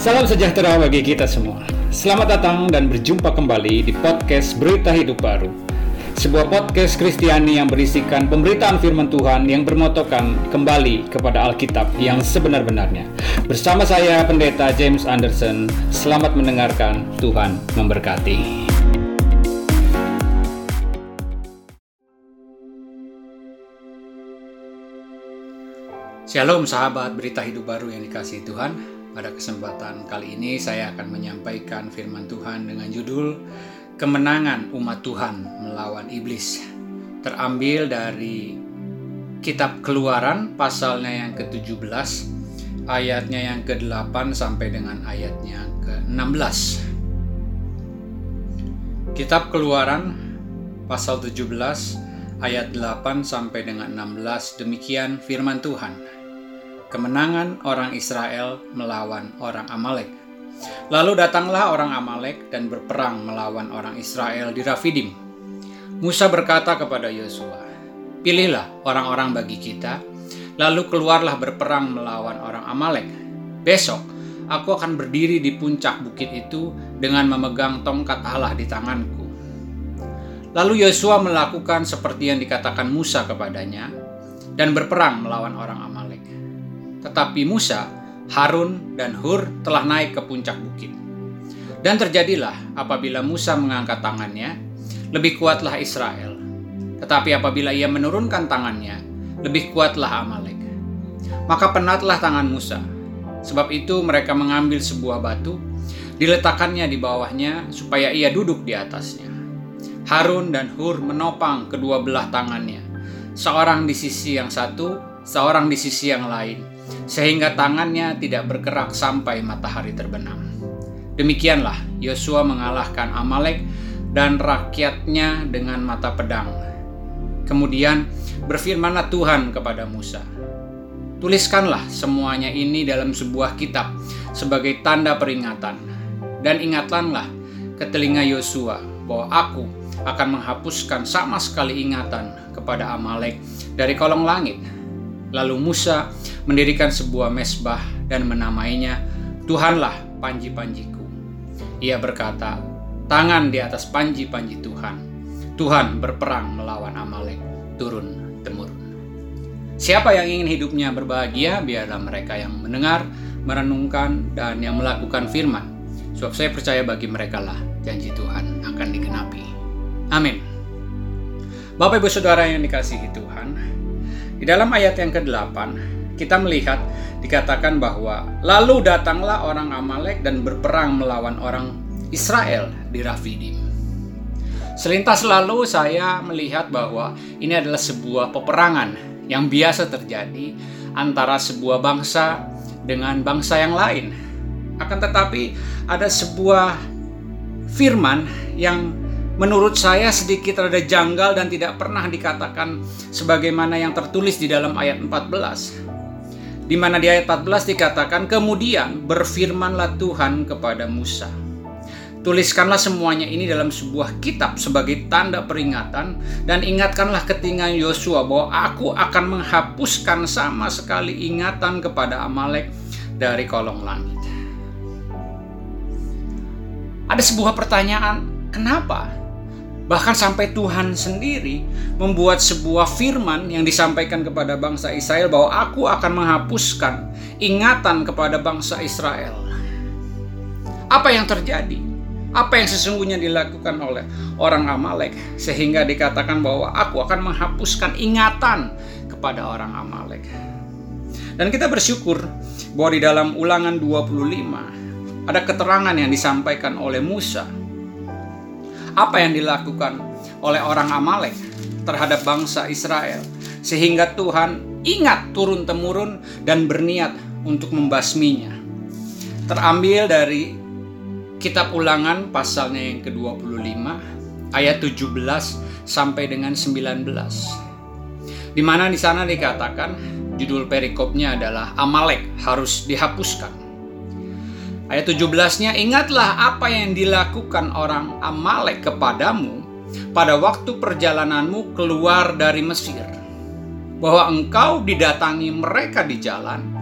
Salam sejahtera bagi kita semua. Selamat datang dan berjumpa kembali di podcast Berita Hidup Baru. Sebuah podcast Kristiani yang berisikan pemberitaan firman Tuhan yang bermotokan kembali kepada Alkitab yang sebenar-benarnya. Bersama saya Pendeta James Anderson, selamat mendengarkan. Tuhan memberkati. Shalom sahabat berita hidup baru yang dikasih Tuhan. Pada kesempatan kali ini saya akan menyampaikan firman Tuhan dengan judul Kemenangan Umat Tuhan Melawan Iblis. Terambil dari kitab Keluaran pasalnya yang ke-17 ayatnya yang ke-8 sampai dengan ayatnya ke-16. Kitab Keluaran pasal 17 ayat 8 sampai dengan 16 demikian firman Tuhan kemenangan orang Israel melawan orang Amalek. Lalu datanglah orang Amalek dan berperang melawan orang Israel di Rafidim. Musa berkata kepada Yosua, "Pilihlah orang-orang bagi kita, lalu keluarlah berperang melawan orang Amalek. Besok aku akan berdiri di puncak bukit itu dengan memegang tongkat Allah di tanganku." Lalu Yosua melakukan seperti yang dikatakan Musa kepadanya dan berperang melawan orang Amalek. Tetapi Musa, Harun, dan Hur telah naik ke puncak bukit. Dan terjadilah apabila Musa mengangkat tangannya, lebih kuatlah Israel. Tetapi apabila ia menurunkan tangannya, lebih kuatlah Amalek. Maka penatlah tangan Musa. Sebab itu mereka mengambil sebuah batu, diletakkannya di bawahnya supaya ia duduk di atasnya. Harun dan Hur menopang kedua belah tangannya, seorang di sisi yang satu, seorang di sisi yang lain, sehingga tangannya tidak bergerak sampai matahari terbenam. Demikianlah Yosua mengalahkan Amalek dan rakyatnya dengan mata pedang. Kemudian berfirmanlah Tuhan kepada Musa, Tuliskanlah semuanya ini dalam sebuah kitab sebagai tanda peringatan. Dan ingatkanlah ke telinga Yosua bahwa aku akan menghapuskan sama sekali ingatan kepada Amalek dari kolong langit Lalu Musa mendirikan sebuah mesbah dan menamainya Tuhanlah panji-panjiku. Ia berkata, tangan di atas panji-panji Tuhan. Tuhan berperang melawan Amalek turun temurun. Siapa yang ingin hidupnya berbahagia, biarlah mereka yang mendengar, merenungkan, dan yang melakukan firman. Sebab saya percaya bagi mereka lah janji Tuhan akan digenapi. Amin. Bapak ibu saudara yang dikasihi Tuhan, di dalam ayat yang ke-8, kita melihat dikatakan bahwa lalu datanglah orang Amalek dan berperang melawan orang Israel di Rafidim. Selintas lalu saya melihat bahwa ini adalah sebuah peperangan yang biasa terjadi antara sebuah bangsa dengan bangsa yang lain. Akan tetapi ada sebuah firman yang menurut saya sedikit rada janggal dan tidak pernah dikatakan sebagaimana yang tertulis di dalam ayat 14. Di mana di ayat 14 dikatakan, kemudian berfirmanlah Tuhan kepada Musa. Tuliskanlah semuanya ini dalam sebuah kitab sebagai tanda peringatan dan ingatkanlah ketinggalan Yosua bahwa aku akan menghapuskan sama sekali ingatan kepada Amalek dari kolong langit. Ada sebuah pertanyaan, kenapa? Bahkan sampai Tuhan sendiri membuat sebuah firman yang disampaikan kepada bangsa Israel bahwa aku akan menghapuskan ingatan kepada bangsa Israel. Apa yang terjadi? Apa yang sesungguhnya dilakukan oleh orang Amalek sehingga dikatakan bahwa aku akan menghapuskan ingatan kepada orang Amalek. Dan kita bersyukur bahwa di dalam Ulangan 25 ada keterangan yang disampaikan oleh Musa apa yang dilakukan oleh orang Amalek terhadap bangsa Israel sehingga Tuhan ingat turun-temurun dan berniat untuk membasminya. Terambil dari kitab Ulangan pasalnya yang ke-25 ayat 17 sampai dengan 19. Di mana di sana dikatakan judul perikopnya adalah Amalek harus dihapuskan. Ayat 17-nya, ingatlah apa yang dilakukan orang Amalek kepadamu pada waktu perjalananmu keluar dari Mesir. Bahwa engkau didatangi mereka di jalan,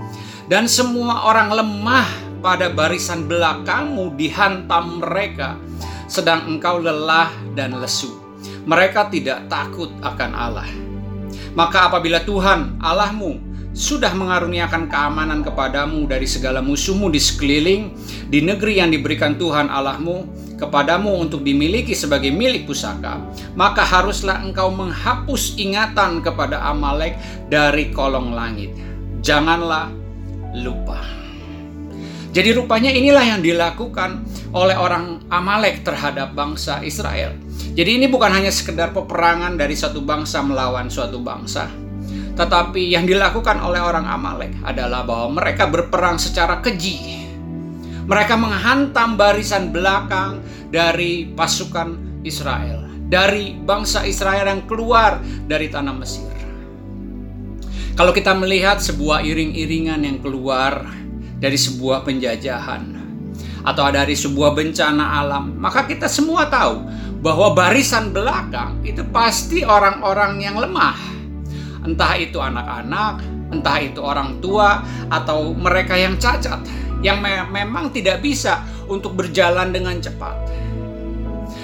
dan semua orang lemah pada barisan belakangmu dihantam mereka, sedang engkau lelah dan lesu. Mereka tidak takut akan Allah. Maka apabila Tuhan Allahmu sudah mengaruniakan keamanan kepadamu dari segala musuhmu di sekeliling, di negeri yang diberikan Tuhan Allahmu kepadamu untuk dimiliki sebagai milik pusaka, maka haruslah engkau menghapus ingatan kepada Amalek dari kolong langit. Janganlah lupa. Jadi rupanya inilah yang dilakukan oleh orang Amalek terhadap bangsa Israel. Jadi ini bukan hanya sekedar peperangan dari satu bangsa melawan suatu bangsa, tetapi yang dilakukan oleh orang Amalek adalah bahwa mereka berperang secara keji. Mereka menghantam barisan belakang dari pasukan Israel, dari bangsa Israel yang keluar dari tanah Mesir. Kalau kita melihat sebuah iring-iringan yang keluar dari sebuah penjajahan atau dari sebuah bencana alam, maka kita semua tahu bahwa barisan belakang itu pasti orang-orang yang lemah entah itu anak-anak, entah itu orang tua, atau mereka yang cacat, yang me memang tidak bisa untuk berjalan dengan cepat.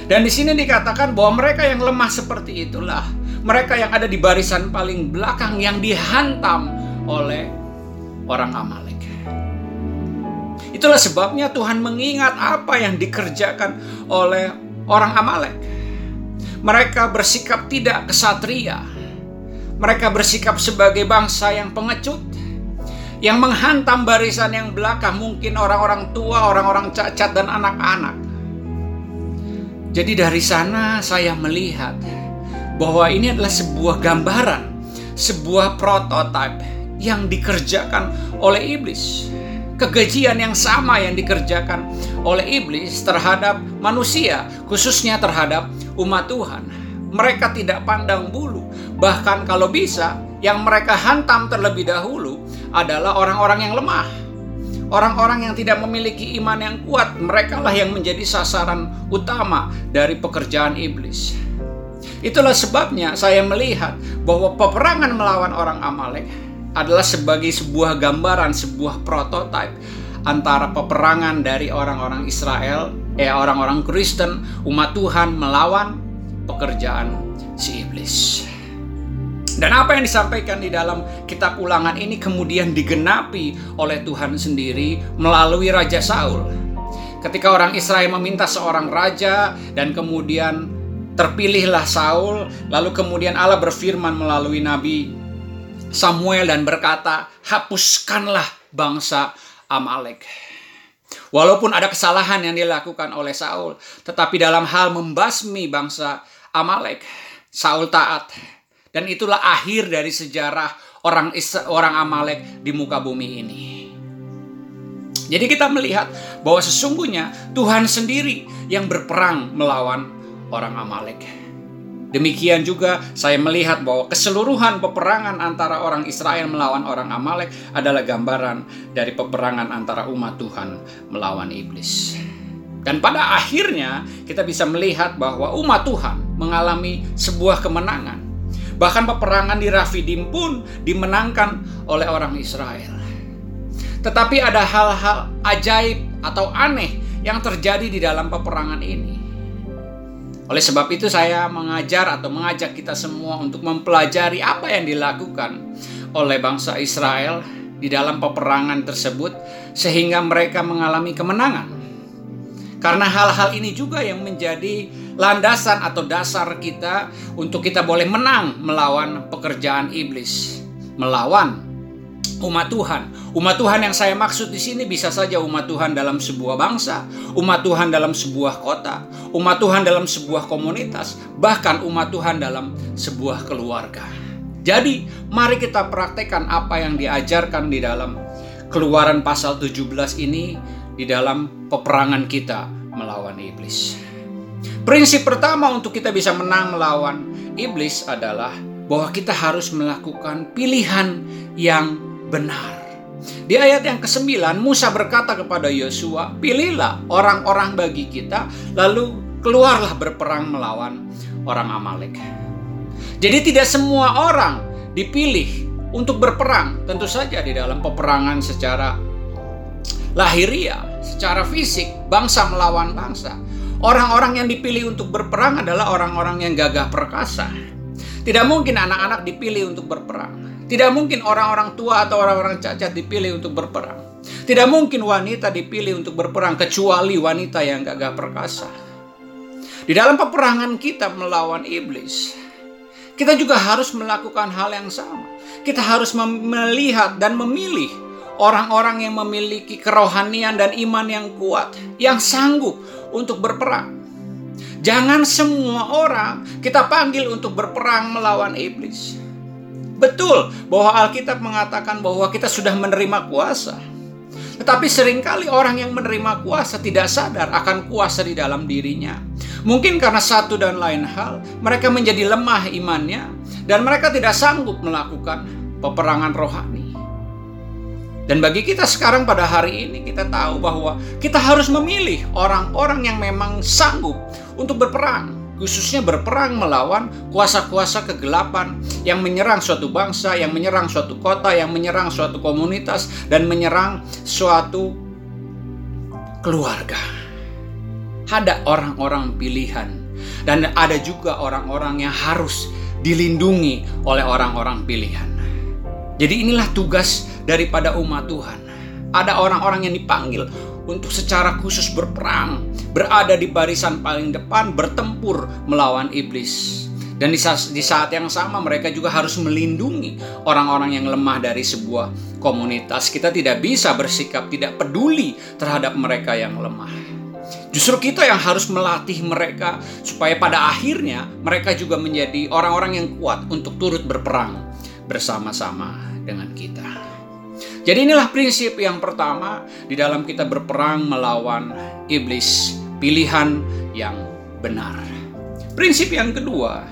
Dan di sini dikatakan bahwa mereka yang lemah seperti itulah, mereka yang ada di barisan paling belakang yang dihantam oleh orang Amalek. Itulah sebabnya Tuhan mengingat apa yang dikerjakan oleh orang Amalek. Mereka bersikap tidak kesatria, mereka bersikap sebagai bangsa yang pengecut, yang menghantam barisan yang belakang, mungkin orang-orang tua, orang-orang cacat, dan anak-anak. Jadi, dari sana saya melihat bahwa ini adalah sebuah gambaran, sebuah prototipe yang dikerjakan oleh iblis. Kegajian yang sama yang dikerjakan oleh iblis terhadap manusia, khususnya terhadap umat Tuhan. Mereka tidak pandang bulu, Bahkan kalau bisa, yang mereka hantam terlebih dahulu adalah orang-orang yang lemah. Orang-orang yang tidak memiliki iman yang kuat, mereka lah yang menjadi sasaran utama dari pekerjaan iblis. Itulah sebabnya saya melihat bahwa peperangan melawan orang Amalek adalah sebagai sebuah gambaran, sebuah prototipe antara peperangan dari orang-orang Israel, eh orang-orang Kristen, umat Tuhan melawan pekerjaan si iblis. Dan apa yang disampaikan di dalam kitab ulangan ini kemudian digenapi oleh Tuhan sendiri melalui Raja Saul. Ketika orang Israel meminta seorang raja dan kemudian terpilihlah Saul, lalu kemudian Allah berfirman melalui Nabi Samuel dan berkata, hapuskanlah bangsa Amalek. Walaupun ada kesalahan yang dilakukan oleh Saul, tetapi dalam hal membasmi bangsa Amalek, Saul taat dan itulah akhir dari sejarah orang orang Amalek di muka bumi ini. Jadi kita melihat bahwa sesungguhnya Tuhan sendiri yang berperang melawan orang Amalek. Demikian juga saya melihat bahwa keseluruhan peperangan antara orang Israel melawan orang Amalek adalah gambaran dari peperangan antara umat Tuhan melawan iblis. Dan pada akhirnya kita bisa melihat bahwa umat Tuhan mengalami sebuah kemenangan Bahkan peperangan di Rafidim pun dimenangkan oleh orang Israel. Tetapi ada hal-hal ajaib atau aneh yang terjadi di dalam peperangan ini. Oleh sebab itu saya mengajar atau mengajak kita semua untuk mempelajari apa yang dilakukan oleh bangsa Israel di dalam peperangan tersebut sehingga mereka mengalami kemenangan. Karena hal-hal ini juga yang menjadi landasan atau dasar kita untuk kita boleh menang melawan pekerjaan iblis, melawan umat Tuhan. Umat Tuhan yang saya maksud di sini bisa saja umat Tuhan dalam sebuah bangsa, umat Tuhan dalam sebuah kota, umat Tuhan dalam sebuah komunitas, bahkan umat Tuhan dalam sebuah keluarga. Jadi, mari kita praktekkan apa yang diajarkan di dalam Keluaran pasal 17 ini di dalam peperangan kita melawan iblis. Prinsip pertama untuk kita bisa menang melawan iblis adalah bahwa kita harus melakukan pilihan yang benar. Di ayat yang ke-9 Musa berkata kepada Yosua, "Pilihlah orang-orang bagi kita, lalu keluarlah berperang melawan orang Amalek." Jadi tidak semua orang dipilih untuk berperang, tentu saja di dalam peperangan secara lahiriah, secara fisik, bangsa melawan bangsa. Orang-orang yang dipilih untuk berperang adalah orang-orang yang gagah perkasa. Tidak mungkin anak-anak dipilih untuk berperang. Tidak mungkin orang-orang tua atau orang-orang cacat dipilih untuk berperang. Tidak mungkin wanita dipilih untuk berperang kecuali wanita yang gagah perkasa. Di dalam peperangan kita melawan iblis, kita juga harus melakukan hal yang sama. Kita harus melihat dan memilih orang-orang yang memiliki kerohanian dan iman yang kuat, yang sanggup untuk berperang. Jangan semua orang kita panggil untuk berperang melawan iblis. Betul bahwa Alkitab mengatakan bahwa kita sudah menerima kuasa. Tetapi sering kali orang yang menerima kuasa tidak sadar akan kuasa di dalam dirinya. Mungkin karena satu dan lain hal, mereka menjadi lemah imannya dan mereka tidak sanggup melakukan peperangan rohani. Dan bagi kita sekarang pada hari ini kita tahu bahwa kita harus memilih orang-orang yang memang sanggup untuk berperang, khususnya berperang melawan kuasa-kuasa kegelapan yang menyerang suatu bangsa, yang menyerang suatu kota, yang menyerang suatu komunitas dan menyerang suatu keluarga. Ada orang-orang pilihan dan ada juga orang-orang yang harus dilindungi oleh orang-orang pilihan. Jadi inilah tugas daripada umat Tuhan. Ada orang-orang yang dipanggil untuk secara khusus berperang, berada di barisan paling depan, bertempur melawan iblis. Dan di saat, yang sama mereka juga harus melindungi orang-orang yang lemah dari sebuah komunitas. Kita tidak bisa bersikap tidak peduli terhadap mereka yang lemah. Justru kita yang harus melatih mereka supaya pada akhirnya mereka juga menjadi orang-orang yang kuat untuk turut berperang bersama-sama dengan kita. Jadi inilah prinsip yang pertama di dalam kita berperang melawan iblis, pilihan yang benar. Prinsip yang kedua,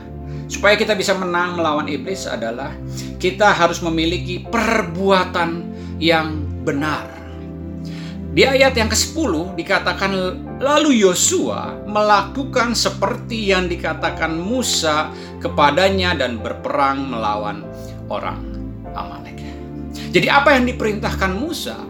supaya kita bisa menang melawan iblis adalah kita harus memiliki perbuatan yang benar. Di ayat yang ke-10 dikatakan lalu Yosua melakukan seperti yang dikatakan Musa kepadanya dan berperang melawan orang Amalek. Jadi apa yang diperintahkan Musa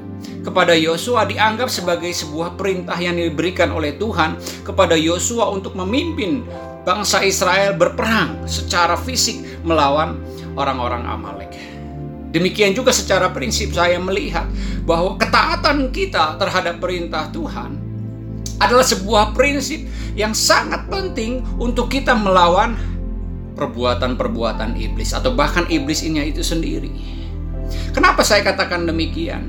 kepada Yosua dianggap sebagai sebuah perintah yang diberikan oleh Tuhan kepada Yosua untuk memimpin bangsa Israel berperang secara fisik melawan orang-orang Amalek. Demikian juga secara prinsip saya melihat bahwa ketaatan kita terhadap perintah Tuhan adalah sebuah prinsip yang sangat penting untuk kita melawan perbuatan-perbuatan iblis atau bahkan iblis ini itu sendiri. Kenapa saya katakan demikian?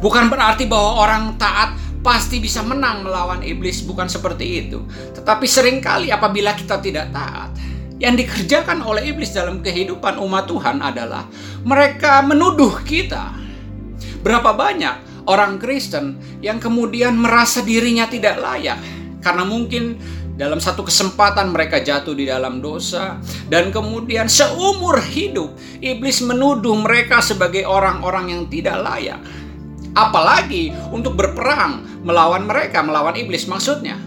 Bukan berarti bahwa orang taat pasti bisa menang melawan iblis, bukan seperti itu. Tetapi sering kali apabila kita tidak taat, yang dikerjakan oleh iblis dalam kehidupan umat Tuhan adalah mereka menuduh kita. Berapa banyak orang Kristen yang kemudian merasa dirinya tidak layak karena mungkin dalam satu kesempatan mereka jatuh di dalam dosa dan kemudian seumur hidup iblis menuduh mereka sebagai orang-orang yang tidak layak. Apalagi untuk berperang melawan mereka, melawan iblis maksudnya.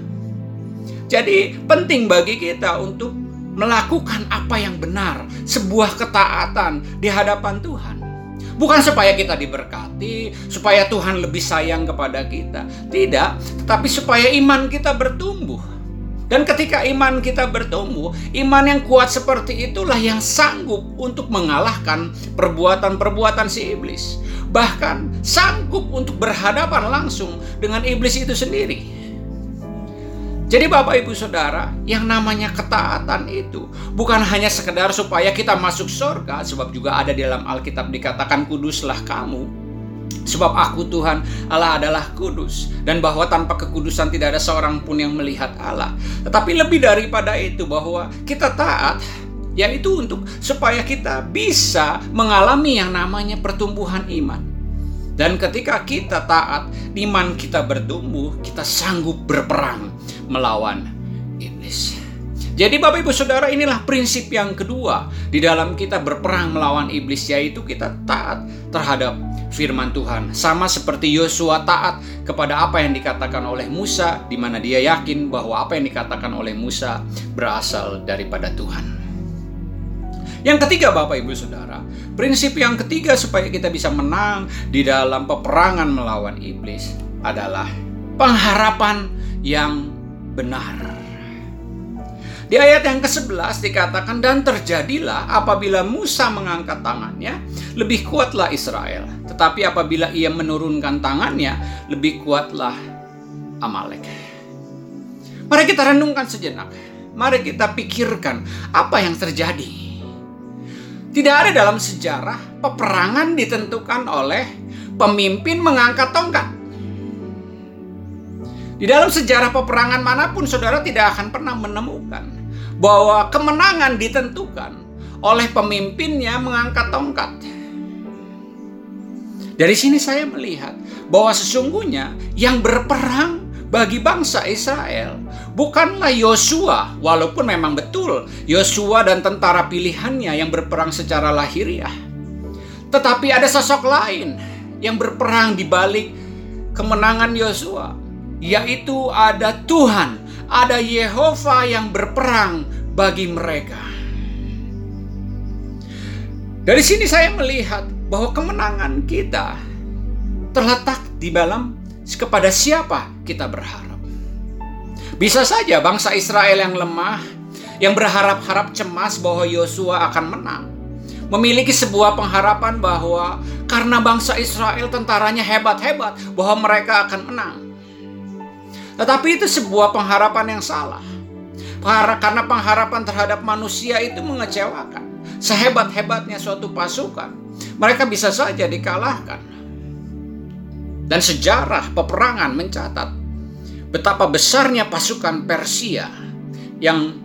Jadi penting bagi kita untuk melakukan apa yang benar, sebuah ketaatan di hadapan Tuhan. Bukan supaya kita diberkati, supaya Tuhan lebih sayang kepada kita. Tidak, tetapi supaya iman kita bertumbuh. Dan ketika iman kita bertumbuh, iman yang kuat seperti itulah yang sanggup untuk mengalahkan perbuatan-perbuatan si iblis. Bahkan sanggup untuk berhadapan langsung dengan iblis itu sendiri. Jadi Bapak Ibu Saudara, yang namanya ketaatan itu bukan hanya sekedar supaya kita masuk surga, sebab juga ada di dalam Alkitab dikatakan kuduslah kamu. Sebab aku Tuhan Allah adalah kudus dan bahwa tanpa kekudusan tidak ada seorang pun yang melihat Allah. Tetapi lebih daripada itu bahwa kita taat yaitu untuk supaya kita bisa mengalami yang namanya pertumbuhan iman. Dan ketika kita taat, iman kita bertumbuh, kita sanggup berperang melawan iblis. Jadi Bapak Ibu Saudara inilah prinsip yang kedua di dalam kita berperang melawan iblis yaitu kita taat terhadap firman Tuhan. Sama seperti Yosua taat kepada apa yang dikatakan oleh Musa di mana dia yakin bahwa apa yang dikatakan oleh Musa berasal daripada Tuhan. Yang ketiga Bapak Ibu Saudara, prinsip yang ketiga supaya kita bisa menang di dalam peperangan melawan iblis adalah pengharapan yang benar. Di ayat yang ke-11 dikatakan dan terjadilah apabila Musa mengangkat tangannya, lebih kuatlah Israel. Tetapi apabila ia menurunkan tangannya, lebih kuatlah Amalek. Mari kita renungkan sejenak. Mari kita pikirkan apa yang terjadi. Tidak ada dalam sejarah peperangan ditentukan oleh pemimpin mengangkat tongkat. Di dalam sejarah peperangan mana pun saudara tidak akan pernah menemukan bahwa kemenangan ditentukan oleh pemimpinnya mengangkat tongkat. Dari sini saya melihat bahwa sesungguhnya yang berperang bagi bangsa Israel bukanlah Yosua, walaupun memang betul Yosua dan tentara pilihannya yang berperang secara lahiriah. Tetapi ada sosok lain yang berperang di balik kemenangan Yosua, yaitu ada Tuhan, ada Yehova yang berperang bagi mereka. Dari sini saya melihat bahwa kemenangan kita terletak di dalam kepada siapa kita berharap. Bisa saja bangsa Israel yang lemah, yang berharap-harap cemas bahwa Yosua akan menang, memiliki sebuah pengharapan bahwa karena bangsa Israel tentaranya hebat-hebat, bahwa mereka akan menang. Tetapi itu sebuah pengharapan yang salah. Karena pengharapan terhadap manusia itu mengecewakan. Sehebat-hebatnya suatu pasukan, mereka bisa saja dikalahkan. Dan sejarah peperangan mencatat betapa besarnya pasukan Persia yang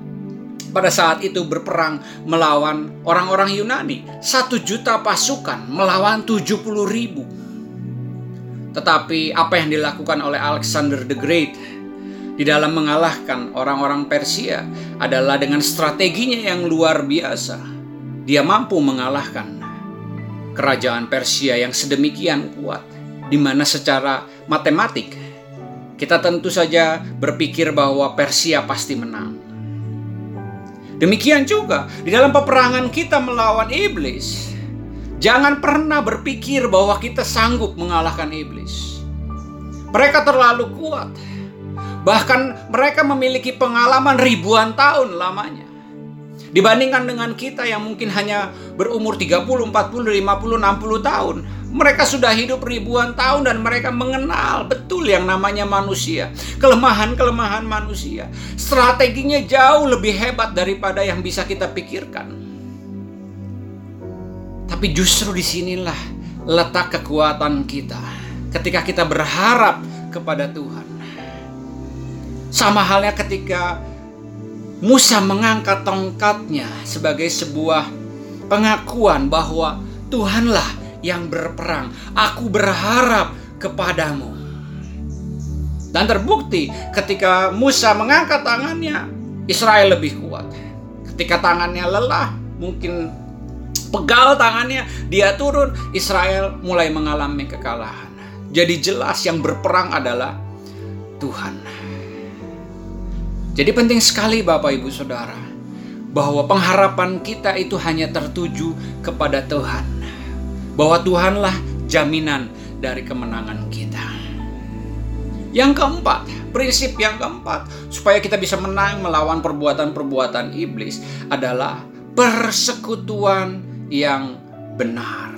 pada saat itu berperang melawan orang-orang Yunani. Satu juta pasukan melawan tujuh puluh ribu. Tetapi apa yang dilakukan oleh Alexander the Great di dalam mengalahkan orang-orang Persia adalah dengan strateginya yang luar biasa. Dia mampu mengalahkan kerajaan Persia yang sedemikian kuat, di mana secara matematik kita tentu saja berpikir bahwa Persia pasti menang. Demikian juga di dalam peperangan kita melawan iblis, jangan pernah berpikir bahwa kita sanggup mengalahkan iblis. Mereka terlalu kuat Bahkan mereka memiliki pengalaman ribuan tahun lamanya. Dibandingkan dengan kita yang mungkin hanya berumur 30, 40, 50, 60 tahun. Mereka sudah hidup ribuan tahun dan mereka mengenal betul yang namanya manusia. Kelemahan-kelemahan manusia. Strateginya jauh lebih hebat daripada yang bisa kita pikirkan. Tapi justru di sinilah letak kekuatan kita. Ketika kita berharap kepada Tuhan. Sama halnya ketika Musa mengangkat tongkatnya sebagai sebuah pengakuan bahwa Tuhanlah yang berperang. Aku berharap kepadamu. Dan terbukti ketika Musa mengangkat tangannya, Israel lebih kuat. Ketika tangannya lelah, mungkin pegal tangannya, dia turun, Israel mulai mengalami kekalahan. Jadi jelas yang berperang adalah Tuhan. Jadi penting sekali Bapak Ibu Saudara bahwa pengharapan kita itu hanya tertuju kepada Tuhan. Bahwa Tuhanlah jaminan dari kemenangan kita. Yang keempat, prinsip yang keempat supaya kita bisa menang melawan perbuatan-perbuatan iblis adalah persekutuan yang benar.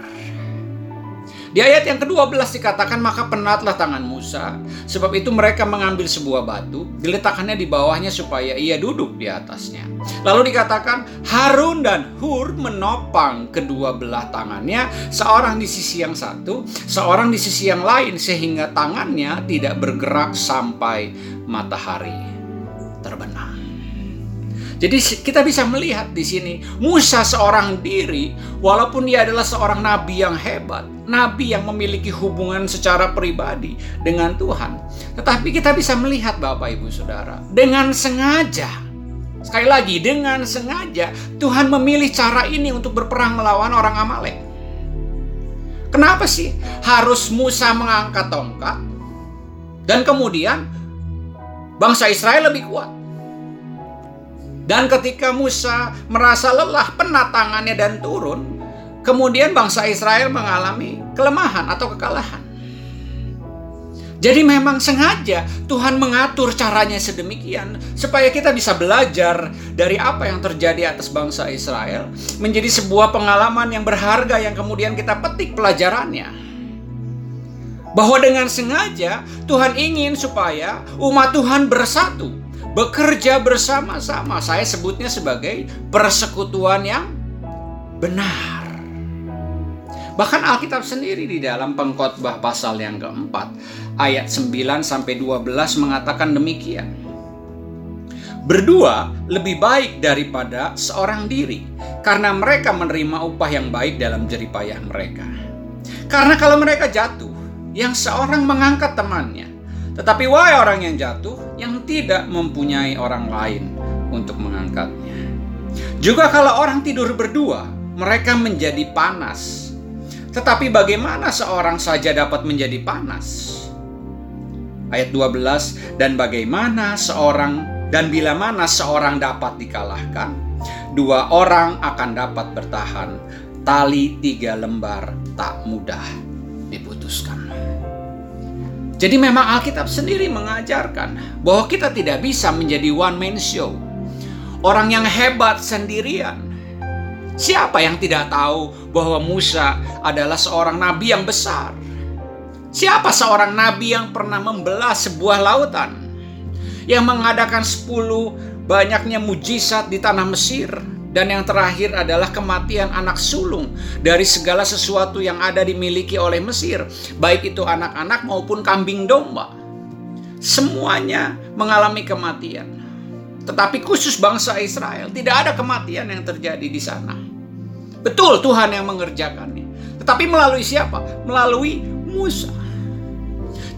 Di ayat yang ke-12 dikatakan maka penatlah tangan Musa sebab itu mereka mengambil sebuah batu diletakkannya di bawahnya supaya ia duduk di atasnya. Lalu dikatakan Harun dan Hur menopang kedua belah tangannya seorang di sisi yang satu, seorang di sisi yang lain sehingga tangannya tidak bergerak sampai matahari terbenam. Jadi kita bisa melihat di sini Musa seorang diri walaupun dia adalah seorang nabi yang hebat, nabi yang memiliki hubungan secara pribadi dengan Tuhan. Tetapi kita bisa melihat Bapak Ibu Saudara, dengan sengaja sekali lagi dengan sengaja Tuhan memilih cara ini untuk berperang melawan orang Amalek. Kenapa sih harus Musa mengangkat tongkat dan kemudian bangsa Israel lebih kuat? Dan ketika Musa merasa lelah, penat tangannya dan turun, kemudian bangsa Israel mengalami kelemahan atau kekalahan. Jadi memang sengaja Tuhan mengatur caranya sedemikian supaya kita bisa belajar dari apa yang terjadi atas bangsa Israel menjadi sebuah pengalaman yang berharga yang kemudian kita petik pelajarannya. Bahwa dengan sengaja Tuhan ingin supaya umat Tuhan bersatu, bekerja bersama-sama. Saya sebutnya sebagai persekutuan yang benar. Bahkan Alkitab sendiri di dalam pengkhotbah pasal yang keempat, ayat 9 sampai 12 mengatakan demikian. Berdua lebih baik daripada seorang diri, karena mereka menerima upah yang baik dalam jeripayah mereka. Karena kalau mereka jatuh, yang seorang mengangkat temannya, tetapi wahai orang yang jatuh, yang tidak mempunyai orang lain untuk mengangkatnya. Juga kalau orang tidur berdua, mereka menjadi panas tetapi bagaimana seorang saja dapat menjadi panas? Ayat 12, dan bagaimana seorang dan bila mana seorang dapat dikalahkan, dua orang akan dapat bertahan. Tali tiga lembar tak mudah diputuskan. Jadi memang Alkitab sendiri mengajarkan bahwa kita tidak bisa menjadi one man show. Orang yang hebat sendirian Siapa yang tidak tahu bahwa Musa adalah seorang nabi yang besar? Siapa seorang nabi yang pernah membelah sebuah lautan? Yang mengadakan sepuluh banyaknya mujizat di tanah Mesir dan yang terakhir adalah kematian anak sulung dari segala sesuatu yang ada dimiliki oleh Mesir, baik itu anak-anak maupun kambing domba. Semuanya mengalami kematian. Tetapi khusus bangsa Israel tidak ada kematian yang terjadi di sana. Betul Tuhan yang mengerjakannya. Tetapi melalui siapa? Melalui Musa.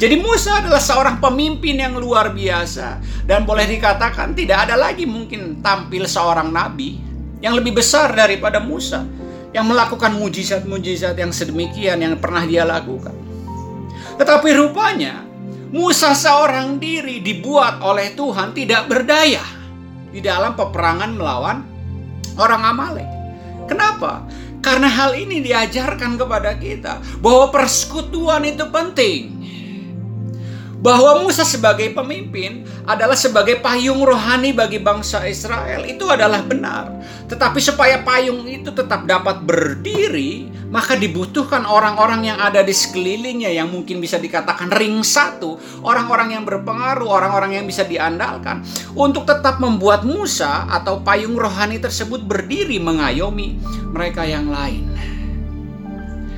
Jadi Musa adalah seorang pemimpin yang luar biasa dan boleh dikatakan tidak ada lagi mungkin tampil seorang nabi yang lebih besar daripada Musa yang melakukan mujizat-mujizat yang sedemikian yang pernah dia lakukan. Tetapi rupanya Musa seorang diri dibuat oleh Tuhan tidak berdaya di dalam peperangan melawan orang Amalek. Kenapa? Karena hal ini diajarkan kepada kita bahwa persekutuan itu penting bahwa Musa sebagai pemimpin adalah sebagai payung rohani bagi bangsa Israel itu adalah benar. Tetapi supaya payung itu tetap dapat berdiri, maka dibutuhkan orang-orang yang ada di sekelilingnya yang mungkin bisa dikatakan ring satu, orang-orang yang berpengaruh, orang-orang yang bisa diandalkan untuk tetap membuat Musa atau payung rohani tersebut berdiri mengayomi mereka yang lain.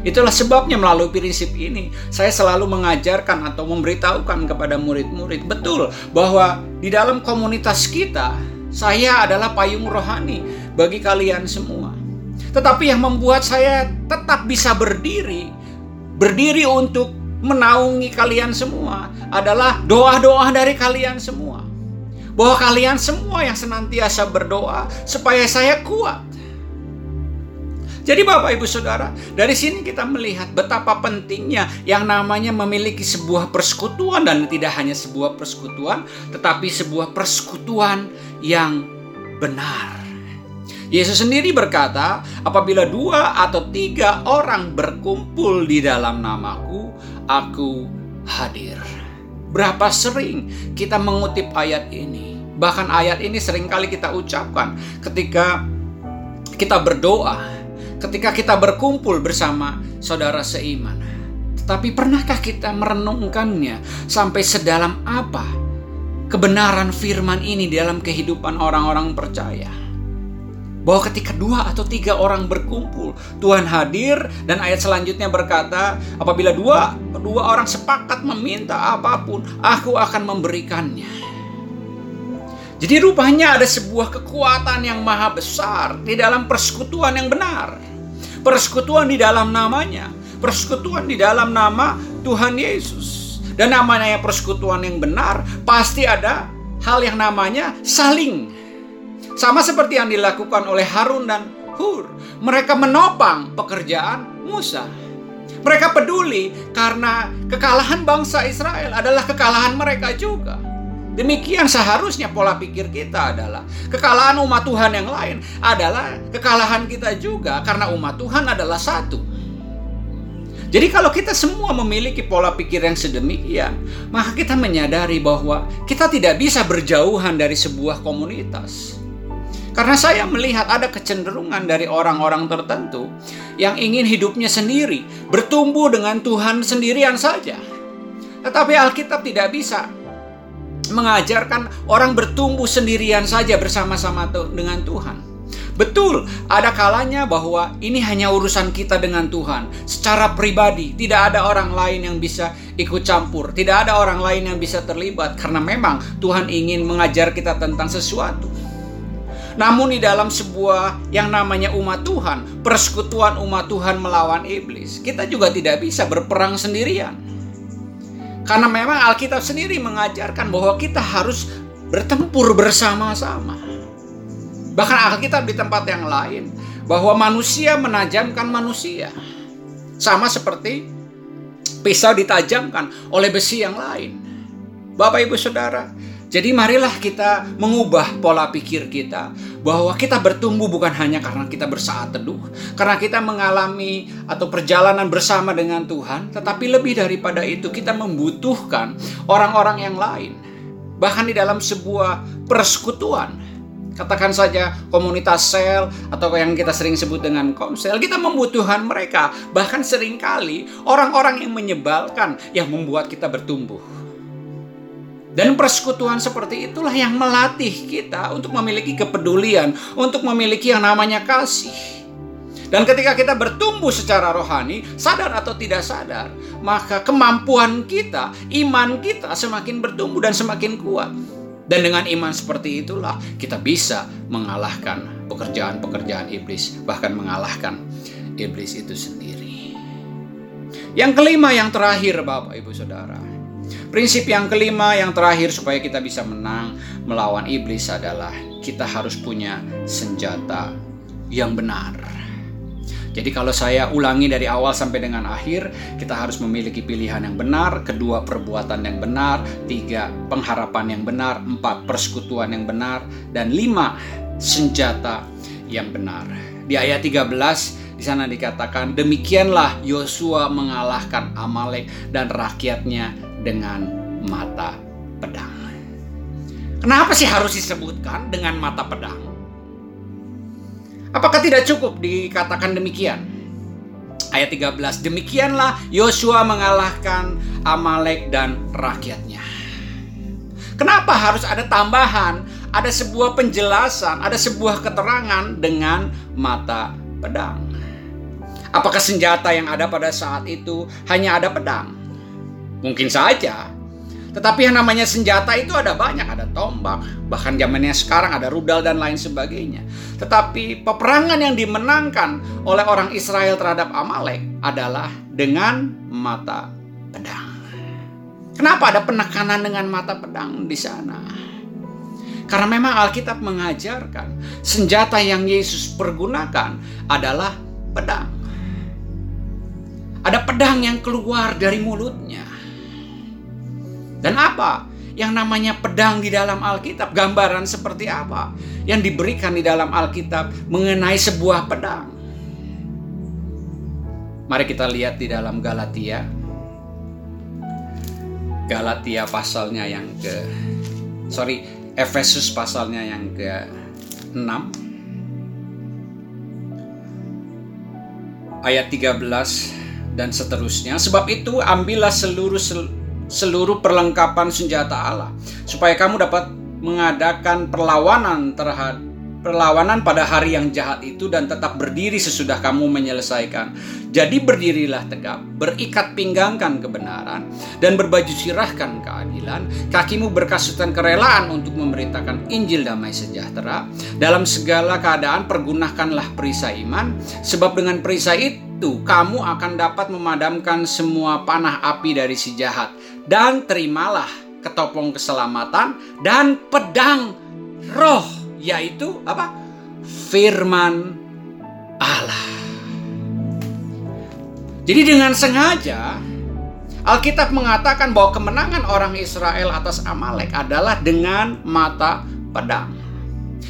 Itulah sebabnya melalui prinsip ini saya selalu mengajarkan atau memberitahukan kepada murid-murid betul bahwa di dalam komunitas kita saya adalah payung rohani bagi kalian semua. Tetapi yang membuat saya tetap bisa berdiri, berdiri untuk menaungi kalian semua adalah doa-doa dari kalian semua. Bahwa kalian semua yang senantiasa berdoa supaya saya kuat jadi Bapak Ibu Saudara, dari sini kita melihat betapa pentingnya yang namanya memiliki sebuah persekutuan dan tidak hanya sebuah persekutuan, tetapi sebuah persekutuan yang benar. Yesus sendiri berkata, apabila dua atau tiga orang berkumpul di dalam namaku, aku hadir. Berapa sering kita mengutip ayat ini? Bahkan ayat ini sering kali kita ucapkan ketika kita berdoa ketika kita berkumpul bersama saudara seiman. Tetapi pernahkah kita merenungkannya sampai sedalam apa kebenaran firman ini dalam kehidupan orang-orang percaya? Bahwa ketika dua atau tiga orang berkumpul, Tuhan hadir dan ayat selanjutnya berkata, apabila dua dua orang sepakat meminta apa pun, aku akan memberikannya. Jadi rupanya ada sebuah kekuatan yang maha besar di dalam persekutuan yang benar persekutuan di dalam namanya, persekutuan di dalam nama Tuhan Yesus. Dan namanya persekutuan yang benar pasti ada hal yang namanya saling. Sama seperti yang dilakukan oleh Harun dan Hur. Mereka menopang pekerjaan Musa. Mereka peduli karena kekalahan bangsa Israel adalah kekalahan mereka juga. Demikian seharusnya pola pikir kita adalah kekalahan umat Tuhan yang lain adalah kekalahan kita juga karena umat Tuhan adalah satu. Jadi kalau kita semua memiliki pola pikir yang sedemikian, maka kita menyadari bahwa kita tidak bisa berjauhan dari sebuah komunitas. Karena saya melihat ada kecenderungan dari orang-orang tertentu yang ingin hidupnya sendiri, bertumbuh dengan Tuhan sendirian saja. Tetapi Alkitab tidak bisa mengajarkan orang bertumbuh sendirian saja bersama-sama dengan Tuhan. Betul, ada kalanya bahwa ini hanya urusan kita dengan Tuhan. Secara pribadi, tidak ada orang lain yang bisa ikut campur, tidak ada orang lain yang bisa terlibat karena memang Tuhan ingin mengajar kita tentang sesuatu. Namun di dalam sebuah yang namanya umat Tuhan, persekutuan umat Tuhan melawan iblis, kita juga tidak bisa berperang sendirian. Karena memang Alkitab sendiri mengajarkan bahwa kita harus bertempur bersama-sama. Bahkan Alkitab di tempat yang lain bahwa manusia menajamkan manusia. Sama seperti pisau ditajamkan oleh besi yang lain. Bapak Ibu Saudara, jadi marilah kita mengubah pola pikir kita bahwa kita bertumbuh bukan hanya karena kita bersaat teduh, karena kita mengalami atau perjalanan bersama dengan Tuhan, tetapi lebih daripada itu kita membutuhkan orang-orang yang lain. Bahkan di dalam sebuah persekutuan, katakan saja komunitas sel atau yang kita sering sebut dengan komsel, kita membutuhkan mereka. Bahkan sering kali orang-orang yang menyebalkan yang membuat kita bertumbuh. Dan persekutuan seperti itulah yang melatih kita untuk memiliki kepedulian, untuk memiliki yang namanya kasih. Dan ketika kita bertumbuh secara rohani, sadar atau tidak sadar, maka kemampuan kita, iman kita semakin bertumbuh dan semakin kuat. Dan dengan iman seperti itulah kita bisa mengalahkan pekerjaan-pekerjaan iblis, bahkan mengalahkan iblis itu sendiri. Yang kelima, yang terakhir, Bapak Ibu Saudara, Prinsip yang kelima, yang terakhir, supaya kita bisa menang melawan iblis adalah kita harus punya senjata yang benar. Jadi, kalau saya ulangi dari awal sampai dengan akhir, kita harus memiliki pilihan yang benar, kedua, perbuatan yang benar, tiga, pengharapan yang benar, empat, persekutuan yang benar, dan lima, senjata yang benar. Di ayat 13 di sana dikatakan demikianlah Yosua mengalahkan Amalek dan rakyatnya dengan mata pedang. Kenapa sih harus disebutkan dengan mata pedang? Apakah tidak cukup dikatakan demikian? Ayat 13, demikianlah Yosua mengalahkan Amalek dan rakyatnya. Kenapa harus ada tambahan, ada sebuah penjelasan, ada sebuah keterangan dengan mata pedang? Apakah senjata yang ada pada saat itu hanya ada pedang? Mungkin saja. Tetapi yang namanya senjata itu ada banyak, ada tombak, bahkan zamannya sekarang ada rudal dan lain sebagainya. Tetapi peperangan yang dimenangkan oleh orang Israel terhadap Amalek adalah dengan mata pedang. Kenapa ada penekanan dengan mata pedang di sana? Karena memang Alkitab mengajarkan senjata yang Yesus pergunakan adalah pedang. Ada pedang yang keluar dari mulutnya. Dan apa yang namanya pedang di dalam Alkitab? Gambaran seperti apa yang diberikan di dalam Alkitab mengenai sebuah pedang? Mari kita lihat di dalam Galatia. Galatia pasalnya yang ke sorry, Efesus pasalnya yang ke 6 ayat 13 dan seterusnya. Sebab itu ambillah seluruh seluruh perlengkapan senjata Allah supaya kamu dapat mengadakan perlawanan terhadap perlawanan pada hari yang jahat itu dan tetap berdiri sesudah kamu menyelesaikan. Jadi berdirilah tegap, berikat pinggangkan kebenaran, dan berbaju sirahkan keadilan. Kakimu berkasutan kerelaan untuk memberitakan Injil damai sejahtera. Dalam segala keadaan pergunakanlah perisai iman, sebab dengan perisai itu kamu akan dapat memadamkan semua panah api dari si jahat. Dan terimalah ketopong keselamatan dan pedang roh yaitu apa? Firman Allah. Jadi dengan sengaja Alkitab mengatakan bahwa kemenangan orang Israel atas Amalek adalah dengan mata pedang.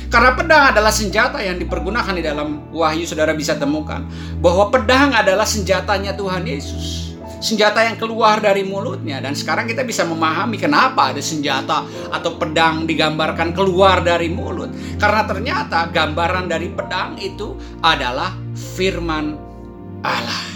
Karena pedang adalah senjata yang dipergunakan di dalam wahyu saudara bisa temukan. Bahwa pedang adalah senjatanya Tuhan Yesus. Senjata yang keluar dari mulutnya. Dan sekarang kita bisa memahami kenapa ada senjata atau pedang digambarkan keluar dari mulut. Karena ternyata gambaran dari pedang itu adalah firman Allah.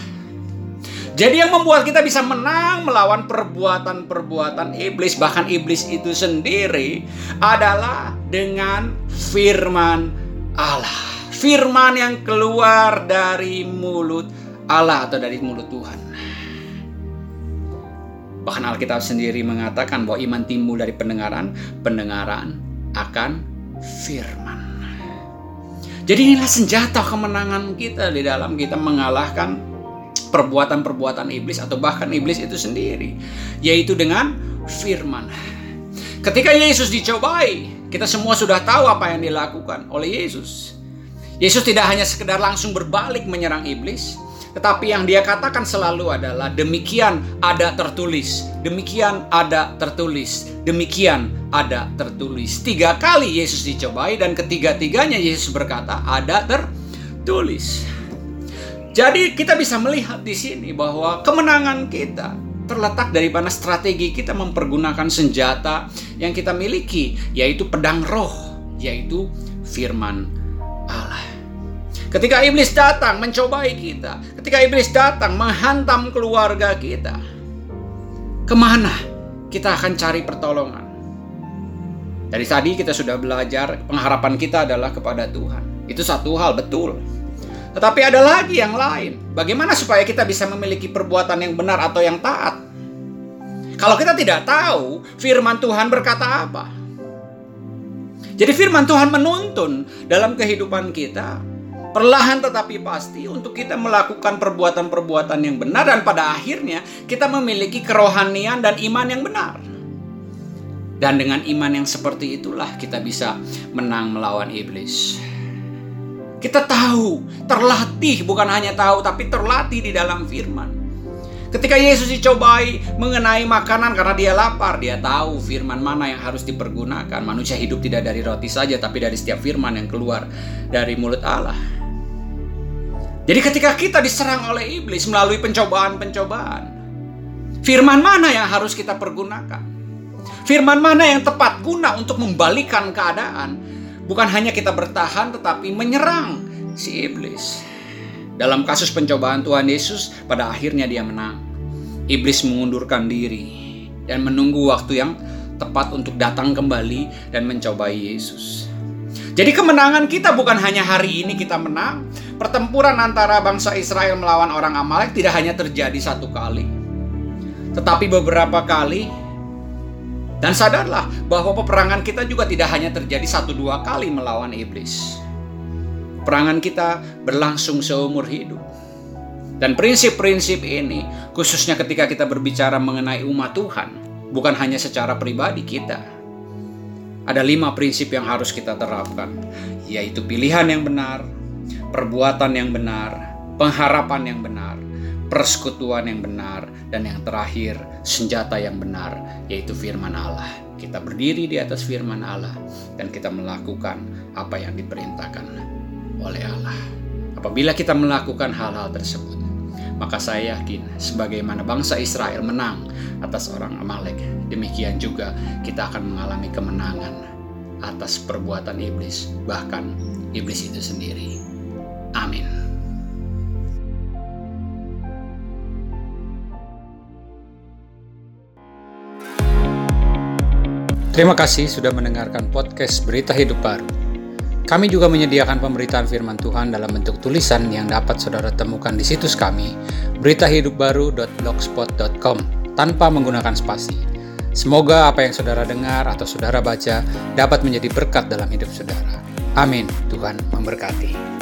Jadi yang membuat kita bisa menang melawan perbuatan-perbuatan iblis, bahkan iblis itu sendiri adalah dengan firman Allah. Firman yang keluar dari mulut Allah atau dari mulut Tuhan. Bahkan Alkitab sendiri mengatakan bahwa iman timbul dari pendengaran, pendengaran akan firman. Jadi inilah senjata kemenangan kita di dalam kita mengalahkan perbuatan-perbuatan iblis atau bahkan iblis itu sendiri, yaitu dengan firman. Ketika Yesus dicobai, kita semua sudah tahu apa yang dilakukan oleh Yesus. Yesus tidak hanya sekedar langsung berbalik menyerang iblis, tetapi yang dia katakan selalu adalah demikian ada tertulis, demikian ada tertulis, demikian ada tertulis. Tiga kali Yesus dicobai dan ketiga-tiganya Yesus berkata ada tertulis. Jadi kita bisa melihat di sini bahwa kemenangan kita terletak dari mana strategi kita mempergunakan senjata yang kita miliki, yaitu pedang roh, yaitu firman Allah. Ketika iblis datang mencobai kita, ketika iblis datang menghantam keluarga kita, ke mana kita akan cari pertolongan? Dari tadi kita sudah belajar pengharapan kita adalah kepada Tuhan. Itu satu hal betul. Tetapi ada lagi yang lain. Bagaimana supaya kita bisa memiliki perbuatan yang benar atau yang taat? Kalau kita tidak tahu firman Tuhan berkata apa. Jadi firman Tuhan menuntun dalam kehidupan kita perlahan tetapi pasti untuk kita melakukan perbuatan-perbuatan yang benar dan pada akhirnya kita memiliki kerohanian dan iman yang benar. Dan dengan iman yang seperti itulah kita bisa menang melawan iblis. Kita tahu, terlatih, bukan hanya tahu, tapi terlatih di dalam firman. Ketika Yesus dicobai mengenai makanan karena dia lapar, dia tahu firman mana yang harus dipergunakan. Manusia hidup tidak dari roti saja, tapi dari setiap firman yang keluar dari mulut Allah. Jadi ketika kita diserang oleh iblis melalui pencobaan-pencobaan, firman mana yang harus kita pergunakan? Firman mana yang tepat guna untuk membalikan keadaan Bukan hanya kita bertahan tetapi menyerang si iblis. Dalam kasus pencobaan Tuhan Yesus, pada akhirnya dia menang. Iblis mengundurkan diri dan menunggu waktu yang tepat untuk datang kembali dan mencobai Yesus. Jadi kemenangan kita bukan hanya hari ini kita menang. Pertempuran antara bangsa Israel melawan orang Amalek tidak hanya terjadi satu kali. Tetapi beberapa kali dan sadarlah bahwa peperangan kita juga tidak hanya terjadi satu dua kali melawan iblis. Perangan kita berlangsung seumur hidup. Dan prinsip-prinsip ini, khususnya ketika kita berbicara mengenai umat Tuhan, bukan hanya secara pribadi kita. Ada lima prinsip yang harus kita terapkan, yaitu pilihan yang benar, perbuatan yang benar, pengharapan yang benar, persekutuan yang benar, dan yang terakhir, senjata yang benar, yaitu firman Allah. Kita berdiri di atas firman Allah, dan kita melakukan apa yang diperintahkan oleh Allah. Apabila kita melakukan hal-hal tersebut, maka saya yakin sebagaimana bangsa Israel menang atas orang Amalek, demikian juga kita akan mengalami kemenangan atas perbuatan iblis, bahkan iblis itu sendiri. Amin. Terima kasih sudah mendengarkan podcast Berita Hidup Baru. Kami juga menyediakan pemberitaan firman Tuhan dalam bentuk tulisan yang dapat saudara temukan di situs kami, beritahidupbaru.blogspot.com, tanpa menggunakan spasi. Semoga apa yang saudara dengar atau saudara baca dapat menjadi berkat dalam hidup saudara. Amin. Tuhan memberkati.